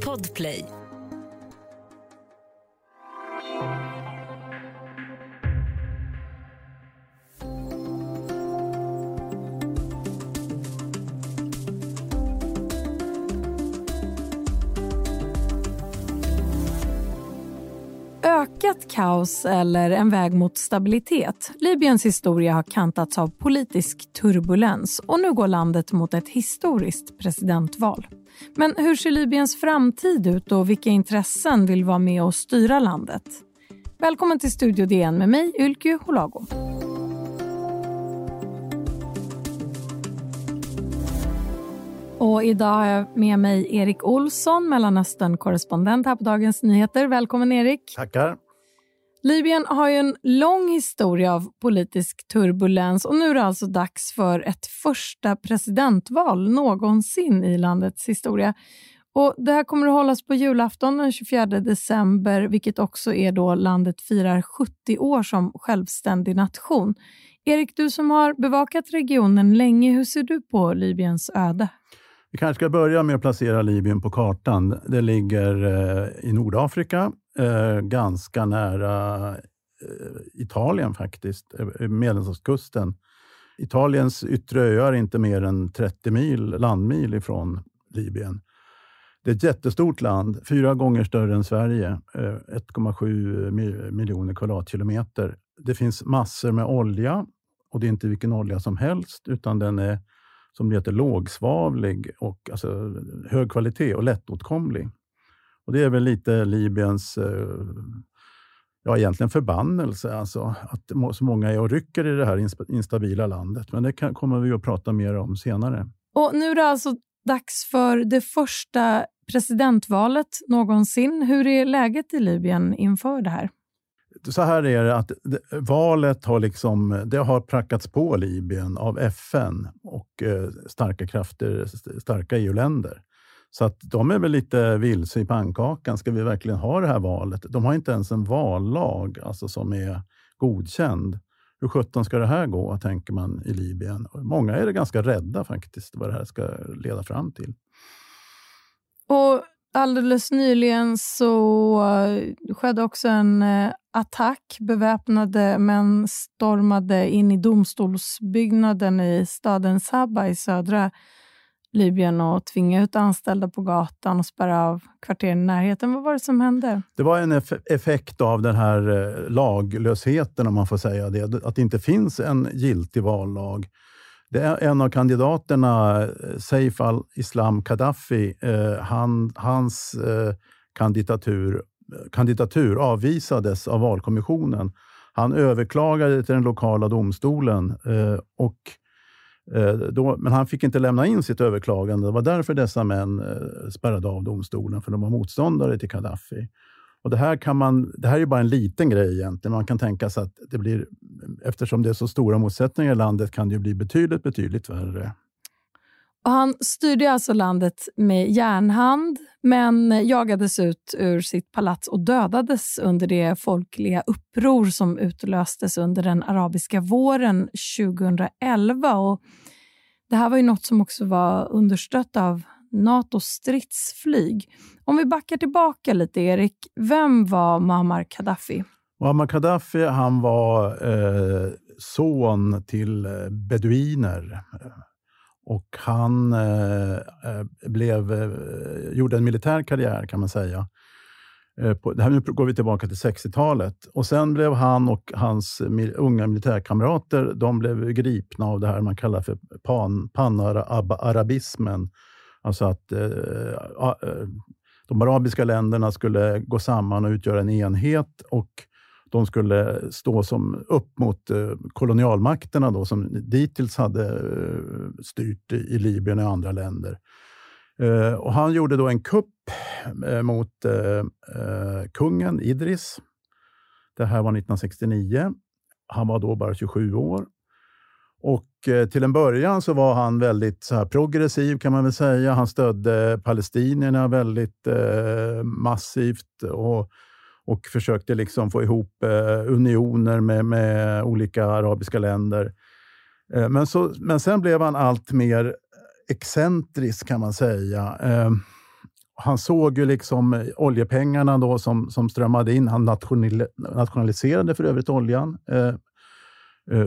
Podplay. Ökat kaos eller en väg mot stabilitet? Libyens historia har kantats av politisk turbulens och nu går landet mot ett historiskt presidentval. Men hur ser Libyens framtid ut och vilka intressen vill vara med och styra landet? Välkommen till Studio DN med mig, Ylke Holago. Och idag har jag med mig Erik Olsson, Mellanöstern-korrespondent här på Dagens Nyheter. Välkommen Erik. Tackar. Libyen har ju en lång historia av politisk turbulens och nu är det alltså dags för ett första presidentval någonsin i landets historia. Och Det här kommer att hållas på julafton den 24 december, vilket också är då landet firar 70 år som självständig nation. Erik, du som har bevakat regionen länge, hur ser du på Libyens öde? Vi kanske ska börja med att placera Libyen på kartan. Det ligger eh, i Nordafrika, eh, ganska nära eh, Italien faktiskt, eh, eh, Medelhavskusten. Italiens yttre öar är inte mer än 30 mil, landmil ifrån Libyen. Det är ett jättestort land, fyra gånger större än Sverige, eh, 1,7 miljoner kvadratkilometer. Det finns massor med olja och det är inte vilken olja som helst, utan den är som det heter lågsvavlig och alltså, hög kvalitet och lättåtkomlig. Och det är väl lite Libyens eh, ja, egentligen förbannelse, alltså, att så många är och rycker i det här instabila landet. Men det kan, kommer vi att prata mer om senare. Och Nu är det alltså dags för det första presidentvalet någonsin. Hur är läget i Libyen inför det här? så här är det att valet har, liksom, det har prackats på Libyen av FN och eh, starka krafter, starka EU-länder. Så att de är väl lite vilse i pannkakan. Ska vi verkligen ha det här valet? De har inte ens en vallag alltså, som är godkänd. Hur sjutton ska det här gå, tänker man i Libyen. Många är ganska rädda faktiskt vad det här ska leda fram till. Och Alldeles nyligen så skedde också en eh, attack. Beväpnade män stormade in i domstolsbyggnaden i staden Sabha i södra Libyen och tvinga ut anställda på gatan och spärra av kvarteren i närheten. Vad var det som hände? Det var en effekt av den här eh, laglösheten, om man får säga det. Att det inte finns en giltig vallag. Det är en av kandidaterna, eh, Saif al-Islam Gaddafi, eh, han, hans eh, kandidatur, eh, kandidatur avvisades av valkommissionen. Han överklagade till den lokala domstolen, och, Eh, då, men han fick inte lämna in sitt överklagande. Det var därför dessa män eh, spärrade av domstolen, för de var motståndare till Gaddafi. Och det, här kan man, det här är bara en liten grej egentligen. Man kan tänka sig att det blir, eftersom det är så stora motsättningar i landet kan det bli betydligt, betydligt värre. Och han styrde alltså landet med järnhand, men jagades ut ur sitt palats och dödades under det folkliga uppror som utlöstes under den arabiska våren 2011. Och det här var ju något som också var understött av Natos stridsflyg. Om vi backar tillbaka lite, Erik. Vem var Muammar Gaddafi? Muammar Gaddafi han var eh, son till eh, beduiner. Och han eh, eh, blev, eh, gjorde en militär karriär, kan man säga. Eh, på, det här nu går vi tillbaka till 60-talet. Och Sen blev han och hans unga militärkamrater de blev gripna av det här man kallar för pan, panarabismen. Alltså att eh, eh, de arabiska länderna skulle gå samman och utgöra en enhet och de skulle stå som upp mot eh, kolonialmakterna då, som dittills hade eh, styrt i Libyen och andra länder. Eh, och han gjorde då en kupp mot kungen Idris. Det här var 1969. Han var då bara 27 år. Och till en början så var han väldigt så här, progressiv kan man väl säga. Han stödde palestinierna väldigt massivt och, och försökte liksom få ihop eh, unioner med, med olika arabiska länder. Eh, men, så, men sen blev han allt mer excentrisk kan man säga. Eh, han såg ju liksom oljepengarna då som, som strömmade in. Han nationaliserade för övrigt oljan.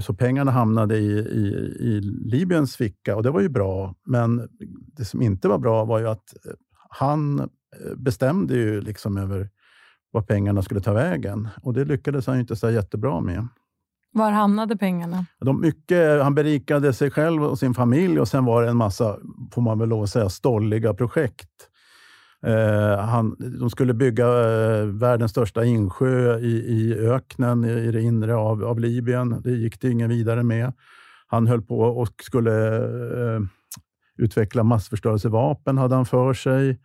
Så pengarna hamnade i, i, i Libyens ficka och det var ju bra. Men det som inte var bra var ju att han bestämde ju liksom över var pengarna skulle ta vägen. Och det lyckades han inte så jättebra med. Var hamnade pengarna? De mycket, han berikade sig själv och sin familj och sen var det en massa, får man väl lov att säga, stolliga projekt. Eh, han, de skulle bygga eh, världens största insjö i, i öknen i, i det inre av, av Libyen. Det gick det ingen vidare med. Han höll på och skulle eh, utveckla massförstörelsevapen, hade han för sig.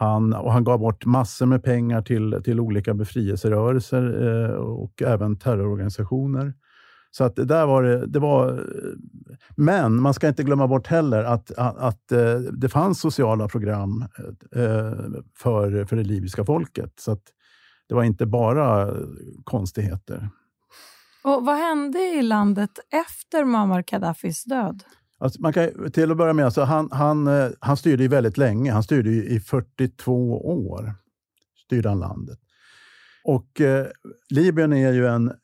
Han, och han gav bort massor med pengar till, till olika befrielserörelser eh, och även terrororganisationer. Så att där var det, det var, men man ska inte glömma bort heller att, att, att eh, det fanns sociala program eh, för, för det libyska folket. Så att det var inte bara konstigheter. Och Vad hände i landet efter Muammar Gaddafis död? Alltså man kan, till att börja med, alltså han, han, eh, han styrde ju väldigt länge. Han styrde i 42 år. Styrde han landet. Och eh, Libyen är ju en eh,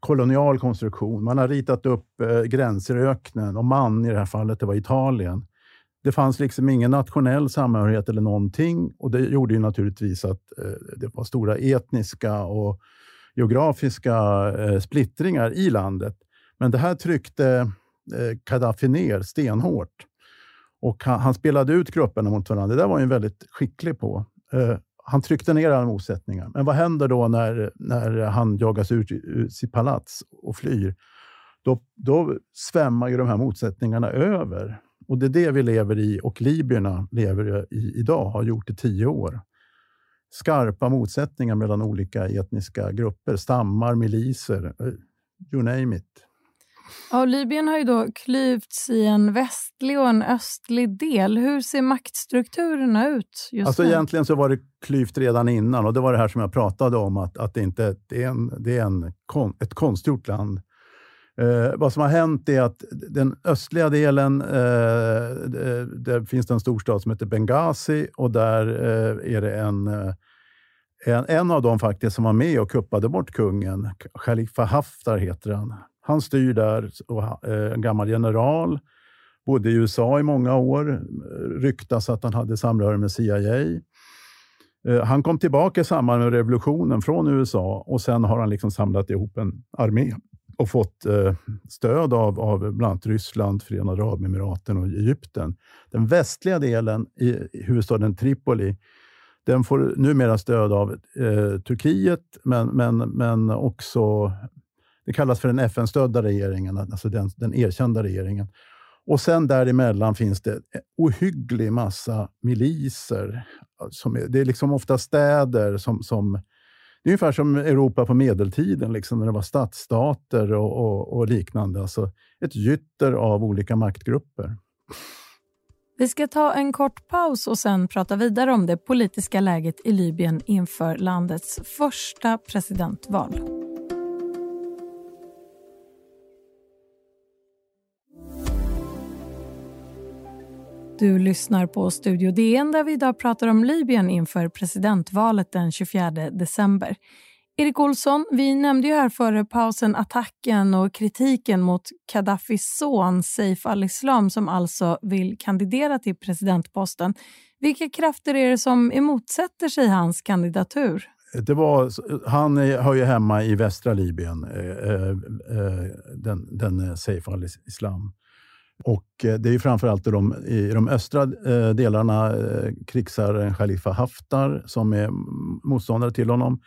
kolonial konstruktion. Man har ritat upp eh, gränser i öknen och man i det här fallet, det var Italien. Det fanns liksom ingen nationell samhörighet eller någonting och det gjorde ju naturligtvis att eh, det var stora etniska och geografiska eh, splittringar i landet. Men det här tryckte eh, Eh, Gaddafi ner stenhårt. Och han, han, spelade ut grupperna mot varandra. Det där var han väldigt skicklig på. Eh, han tryckte ner alla motsättningar. Men vad händer då när, när han jagas ut ur sitt palats och flyr? Då, då svämmar ju de här motsättningarna över. Och det är det vi lever i och libyerna lever i idag, har gjort i tio år. Skarpa motsättningar mellan olika etniska grupper, stammar, miliser, eh, you name it. Ja, Libyen har ju då klyvts i en västlig och en östlig del. Hur ser maktstrukturerna ut just alltså nu? Egentligen så var det klyvt redan innan och det var det här som jag pratade om, att, att det inte det är, en, det är en, ett konstgjort land. Eh, vad som har hänt är att den östliga delen, eh, där finns det en storstad som heter Benghazi och där eh, är det en, eh, en, en av dem faktiskt som var med och kuppade bort kungen. Khalifa Haftar heter han. Han styr där, och, eh, en gammal general. Bodde i USA i många år. Ryktas att han hade samröre med CIA. Eh, han kom tillbaka i samband med revolutionen från USA och sen har han liksom samlat ihop en armé och fått eh, stöd av, av bland annat Ryssland, Förenade Arabemiraten och Egypten. Den västliga delen i huvudstaden Tripoli den får numera stöd av eh, Turkiet, men, men, men också det kallas för den FN-stödda regeringen, alltså den, den erkända regeringen. Och sen däremellan finns det en ohygglig massa miliser. Som är, det är liksom ofta städer som, som... Det är ungefär som Europa på medeltiden, liksom, när det var stadsstater och, och, och liknande. Alltså ett gytter av olika maktgrupper. Vi ska ta en kort paus och sen prata vidare om det politiska läget i Libyen inför landets första presidentval. Du lyssnar på Studio DN där vi idag pratar om Libyen inför presidentvalet den 24 december. Erik Olsson, vi nämnde ju här före pausen attacken och kritiken mot Gaddafis son Saif al-Islam som alltså vill kandidera till presidentposten. Vilka krafter är det som emotsätter sig hans kandidatur? Det var, han hör ju hemma i västra Libyen, eh, eh, eh, den, den Saif al-Islam. Och eh, det är ju framförallt i de, i de östra eh, delarna eh, krigsherren Khalifa Haftar som är motståndare till honom.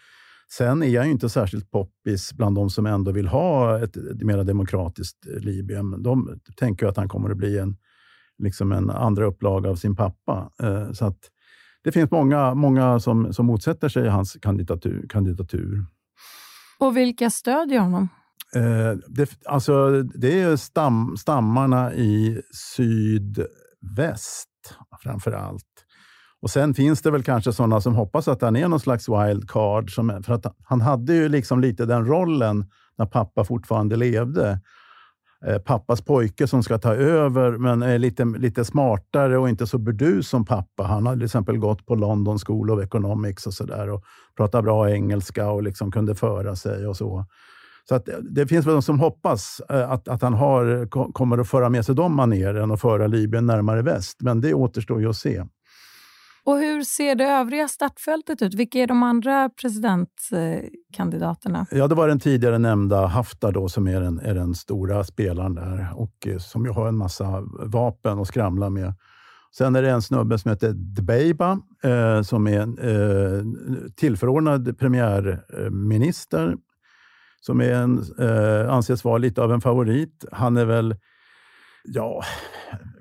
Sen är han inte särskilt poppis bland de som ändå vill ha ett mer demokratiskt Libyen. De tänker att han kommer att bli en, liksom en andra upplaga av sin pappa. Så att det finns många, många som, som motsätter sig hans kandidatur. kandidatur. Och vilka stödjer honom? Eh, det, alltså, det är stam, stammarna i sydväst framför allt. Och Sen finns det väl kanske sådana som hoppas att han är någon slags wildcard. för att han hade ju liksom lite den rollen när pappa fortfarande levde. eh, pappas pojke som ska ta över, men är lite, lite smartare och inte så burdus som pappa. Han har till exempel gått på London School of Economics och sådär och pratar bra engelska och liksom kunde föra sig och så. Så att det finns väl de som hoppas eh, att, att han har, kommer att föra med sig de maneren och föra Libyen närmare väst. Men det återstår ju att se. Och Hur ser det övriga startfältet ut? Vilka är de andra presidentkandidaterna? Ja, det var den tidigare nämnda Haftar då, som är den, är den stora spelaren där och eh, som ju har en massa vapen att skramla med. Sen är det en snubbe som heter Dbeiba eh, som är eh, tillförordnad premiärminister som är en, eh, anses vara lite av en favorit. Han är väl, ja,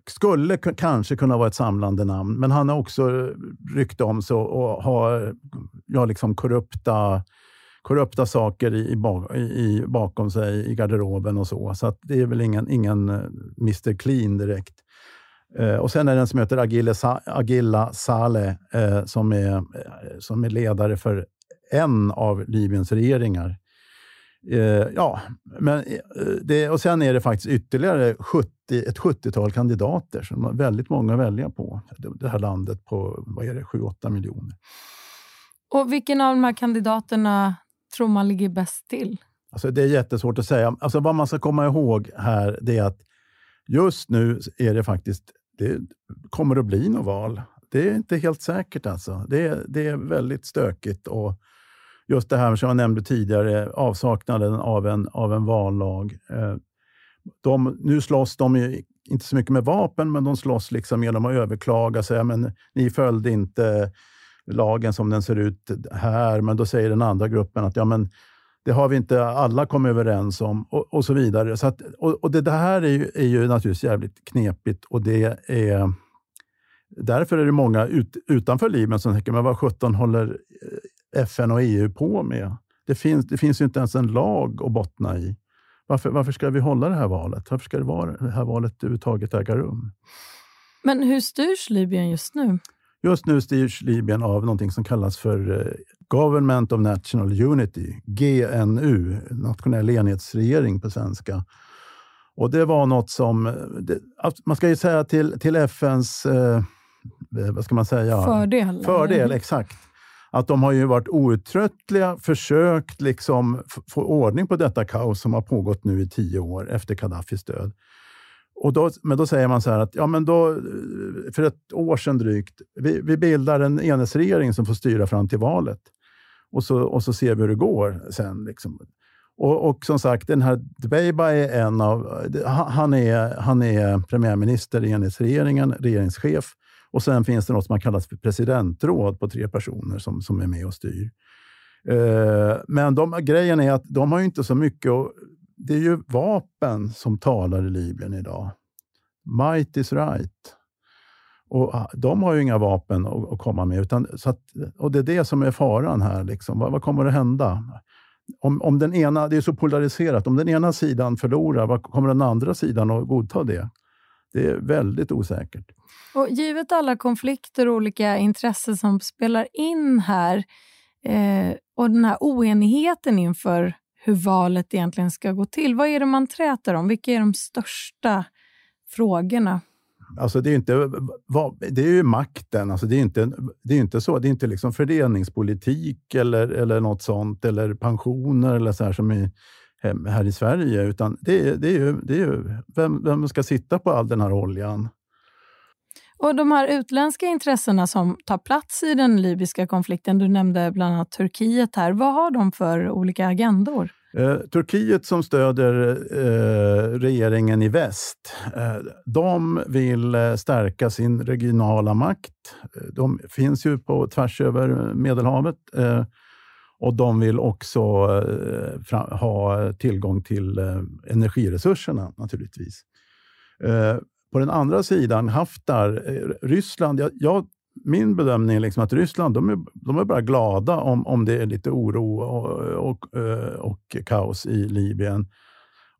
skulle kanske kunna vara ett samlande namn, men han har också rykte om sig och har ja, liksom korrupta, korrupta saker i, i, bakom sig i garderoben och så. Så det är väl ingen, ingen eh, Mr Clean direkt. Eh, och sen är det en som heter Agile, Agila Saleh eh, som, är, eh, som är ledare för en av Libyens regeringar. Eh, ja, men, eh, det, och sen är det faktiskt ytterligare 70, ett 70-tal kandidater, som har väldigt många att välja på. Det här landet på 7-8 miljoner. Och Vilken av de här kandidaterna tror man ligger bäst till? Alltså, det är jättesvårt att säga. Alltså, vad man ska komma ihåg här det är att just nu är det faktiskt, det kommer att bli något val. Det är inte helt säkert. Alltså. Det, det är väldigt stökigt. och just det här som jag nämnde tidigare, avsaknaden av en, av en vallag. Eh, de, nu slåss de ju inte så mycket med vapen, men de slåss liksom genom att överklaga. Säga, men ni följde inte lagen som den ser ut här. Men då säger den andra gruppen att ja, men det har vi inte alla kommit överens om och, och så vidare. Så att, och, och, Det här är ju, är ju naturligtvis jävligt knepigt och det är Därför är det många ut, utanför Libyen som tänker, men vad sjutton håller FN och EU på med? Det finns, det finns ju inte ens en lag att bottna i. Varför, varför ska vi hålla det här valet? Varför ska det, vara, det här valet överhuvudtaget äga rum? Men hur styrs Libyen just nu? Just nu styrs Libyen av något som kallas för eh, Government of National Unity, GNU, nationell enhetsregering på svenska. Och Det var något som... Det, man ska ju säga till, till FNs eh, vad ska man säga? Fördel. Fördel, exakt att de har ju varit outtröttliga, försökt liksom få ordning på detta kaos som har pågått nu i tio år efter Gaddafis död. Och då, men då säger man så här att ja, men då, eh, för ett år sedan drygt, vi, vi bildar en enhetsregering som får styra fram till valet. Och så, och så ser vi hur det går sen. Liksom. Och, och, som sagt, den här Dbeiba är en av... Han är, han är premiärminister i enhetsregeringen, regeringschef. Och sen finns det något som man kallas för presidentråd på tre personer som, som är med och styr. Eh, men de, grejen är att de har inte så mycket Och, Det är ju vapen som talar i Libyen idag. Might is right. Och ah, De har ju inga vapen att, att komma med. Utan, så att, och Det är det som är faran här. Liksom. Vad, vad, kommer att hända? Om, om den ena, det är så polariserat. Om den ena sidan förlorar, vad kommer den andra sidan att godta det? Det är väldigt osäkert. Och givet alla konflikter och olika intressen som spelar in här eh, och den här oenigheten inför hur valet egentligen ska gå till. Vad är det man träter om? Vilka är de största frågorna? Alltså det är inte, det är ju makten. Alltså det är inte, det är inte så. Det är inte liksom fördelningspolitik eller, eller något sånt, eller pensioner eller så här som i, här i Sverige. Utan det är, det är ju, det är ju vem, vem ska sitta på all den här oljan? Och De här utländska intressena som tar plats i den libyska konflikten, du nämnde bland annat Turkiet här. Vad har de för olika agendor? Eh, Turkiet som stöder eh, regeringen i väst, eh, de vill eh, stärka sin regionala makt. Eh, de finns ju på tvärs över Medelhavet eh, och de vill också eh, ha tillgång till eh, energiresurserna naturligtvis. Eh, på den andra sidan, Haftar, eh, Ryssland. Jag, jag, min bedömning är liksom att Ryssland de är, de är bara glada om, om det är lite oro och, och, och kaos i Libyen.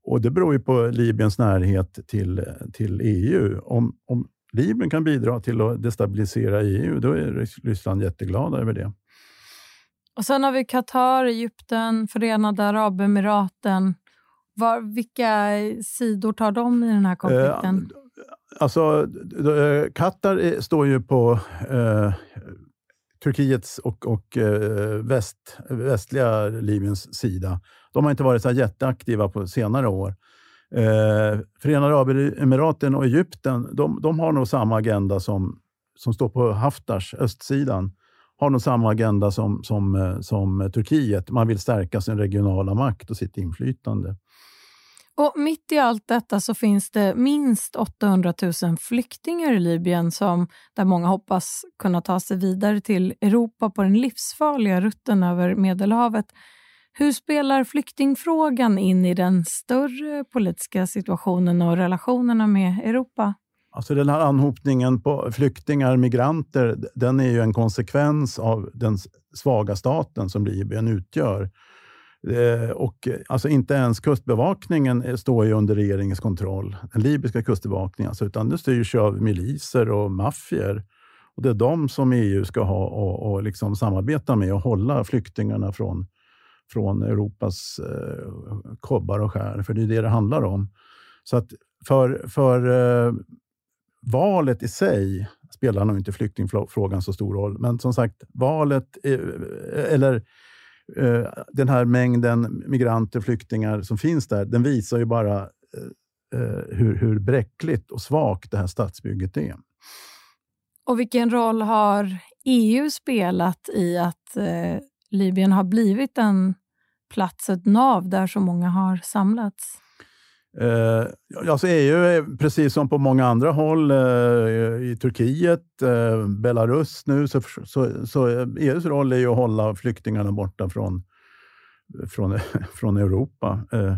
Och Det beror ju på Libyens närhet till, till EU. Om, om Libyen kan bidra till att destabilisera EU, då är Ryssland jätteglada över det. Och Sen har vi Qatar, Egypten, Förenade Arabemiraten Var, vilka sidor tar de i den här konflikten? Eh, alltså, eh, Qatar eh, står ju på eh, Turkiets och, och eh, väst, västliga Libyens sida. De har inte varit så jätteaktiva på senare år. Eh, Förenade Arabemiraten och Egypten de, de, har nog samma agenda som, som står på Haftars, östsidan. Har nog samma agenda som, som, eh, som eh, Turkiet. Man vill stärka sin regionala makt och sitt inflytande. Och Mitt i allt detta så finns det minst 800 000 flyktingar i Libyen som, där många hoppas kunna ta sig vidare till Europa på den livsfarliga rutten över Medelhavet. Hur spelar flyktingfrågan in i den större politiska situationen och relationerna med Europa? Alltså den här anhopningen på flyktingar, migranter, den är ju en konsekvens av den svaga staten som Libyen utgör. Eh, och, alltså inte ens kustbevakningen eh, står ju under regeringens kontroll, den libyska kustbevakningen, alltså, utan det styrs av miliser och maffier. Och det är de som EU ska ha och, och liksom samarbeta med och hålla flyktingarna från, från Europas eh, kobbar och skär, för det är det det handlar om. Så att för, för eh, valet i sig spelar nog inte flyktingfrågan så stor roll, men som sagt, valet, eh, eh, eller eh, den här mängden migranter, flyktingar som finns där, den visar ju bara hur, hur bräckligt och svagt det här stadsbygget är. Och vilken roll har EU spelat i att eh, Libyen har blivit en plats, ett nav där så många har samlats? Eh, alltså EU precis som på många andra håll, eh, i Turkiet, eh, Belarus nu, så, så, så EUs roll är ju att hålla flyktingarna borta från, från, från Europa. Eh,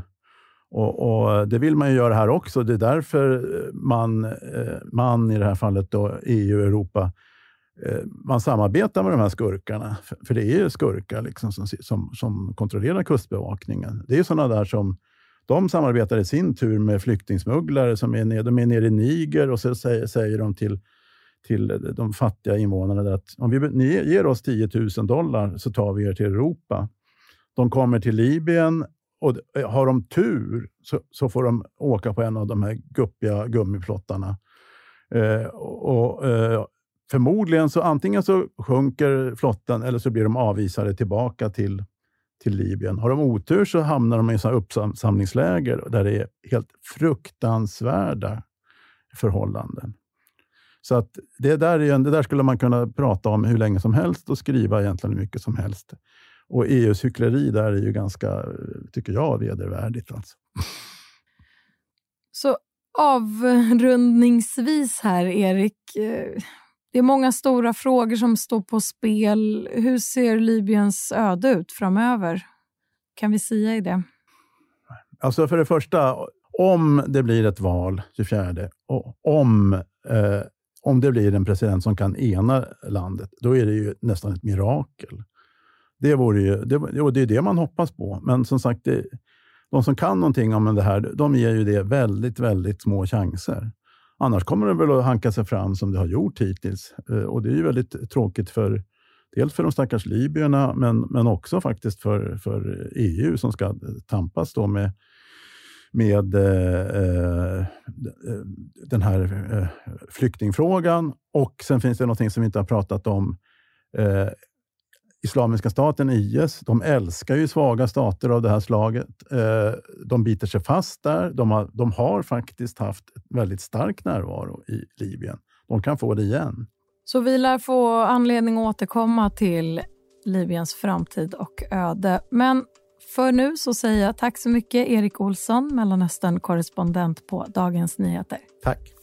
och, och, Det vill man ju göra här också. Det är därför man, eh, man i det här fallet då, EU Europa, eh, man samarbetar med de här skurkarna. För, för det är ju skurkar liksom som, som, som kontrollerar kustbevakningen. Det är sådana där som de samarbetar i sin tur med flyktingsmugglare som är nere, de är nere i Niger och så säger, säger de till, till de fattiga invånarna att om vi, ni ger oss 10 000 dollar så tar vi er till Europa. De kommer till Libyen och eh, har de tur så, så får de åka på en av de här guppiga gummiplottarna. Eh, och, eh, förmodligen så antingen så sjunker flottan eller så blir de avvisade tillbaka till till Libyen. Har de otur så hamnar de i sådana uppsamlingsläger där det är helt fruktansvärda förhållanden. Så att det, där är, det där skulle man kunna prata om hur länge som helst och skriva egentligen hur mycket som helst. Och EUs hyckleri där är ju ganska, tycker jag, vedervärdigt. Alltså. Så avrundningsvis här, Erik. Eh, det är många stora frågor som står på spel. Hur ser Libyens öde ut framöver? Kan vi säga i det? Alltså för det första, om det blir ett val 24 och om, eh, om det blir en president som kan ena landet, då är det ju nästan ett mirakel. Det, vore ju, det, och det är det man hoppas på. Men som sagt, det, de som kan någonting om det här, de ger ju det väldigt, väldigt små chanser. Annars kommer det väl att hanka sig fram som det har gjort hittills. Eh, och det är ju väldigt tråkigt för dels för de stackars libyerna, men, men också faktiskt för, för EU som ska tampas då med, med eh, eh, eh, den här eh, flyktingfrågan. Och sen finns det någonting som vi inte har pratat om. Eh, Islamiska staten, IS, de älskar ju svaga stater av det här slaget. Eh, de biter sig fast där. De har, de har faktiskt haft väldigt stark närvaro i Libyen. De kan få det igen. Så vi lär få anledning att återkomma till Libyens framtid och öde. Men för nu så säger jag tack så mycket Erik Olsson, Mellanöstern-korrespondent på Dagens Nyheter. Tack.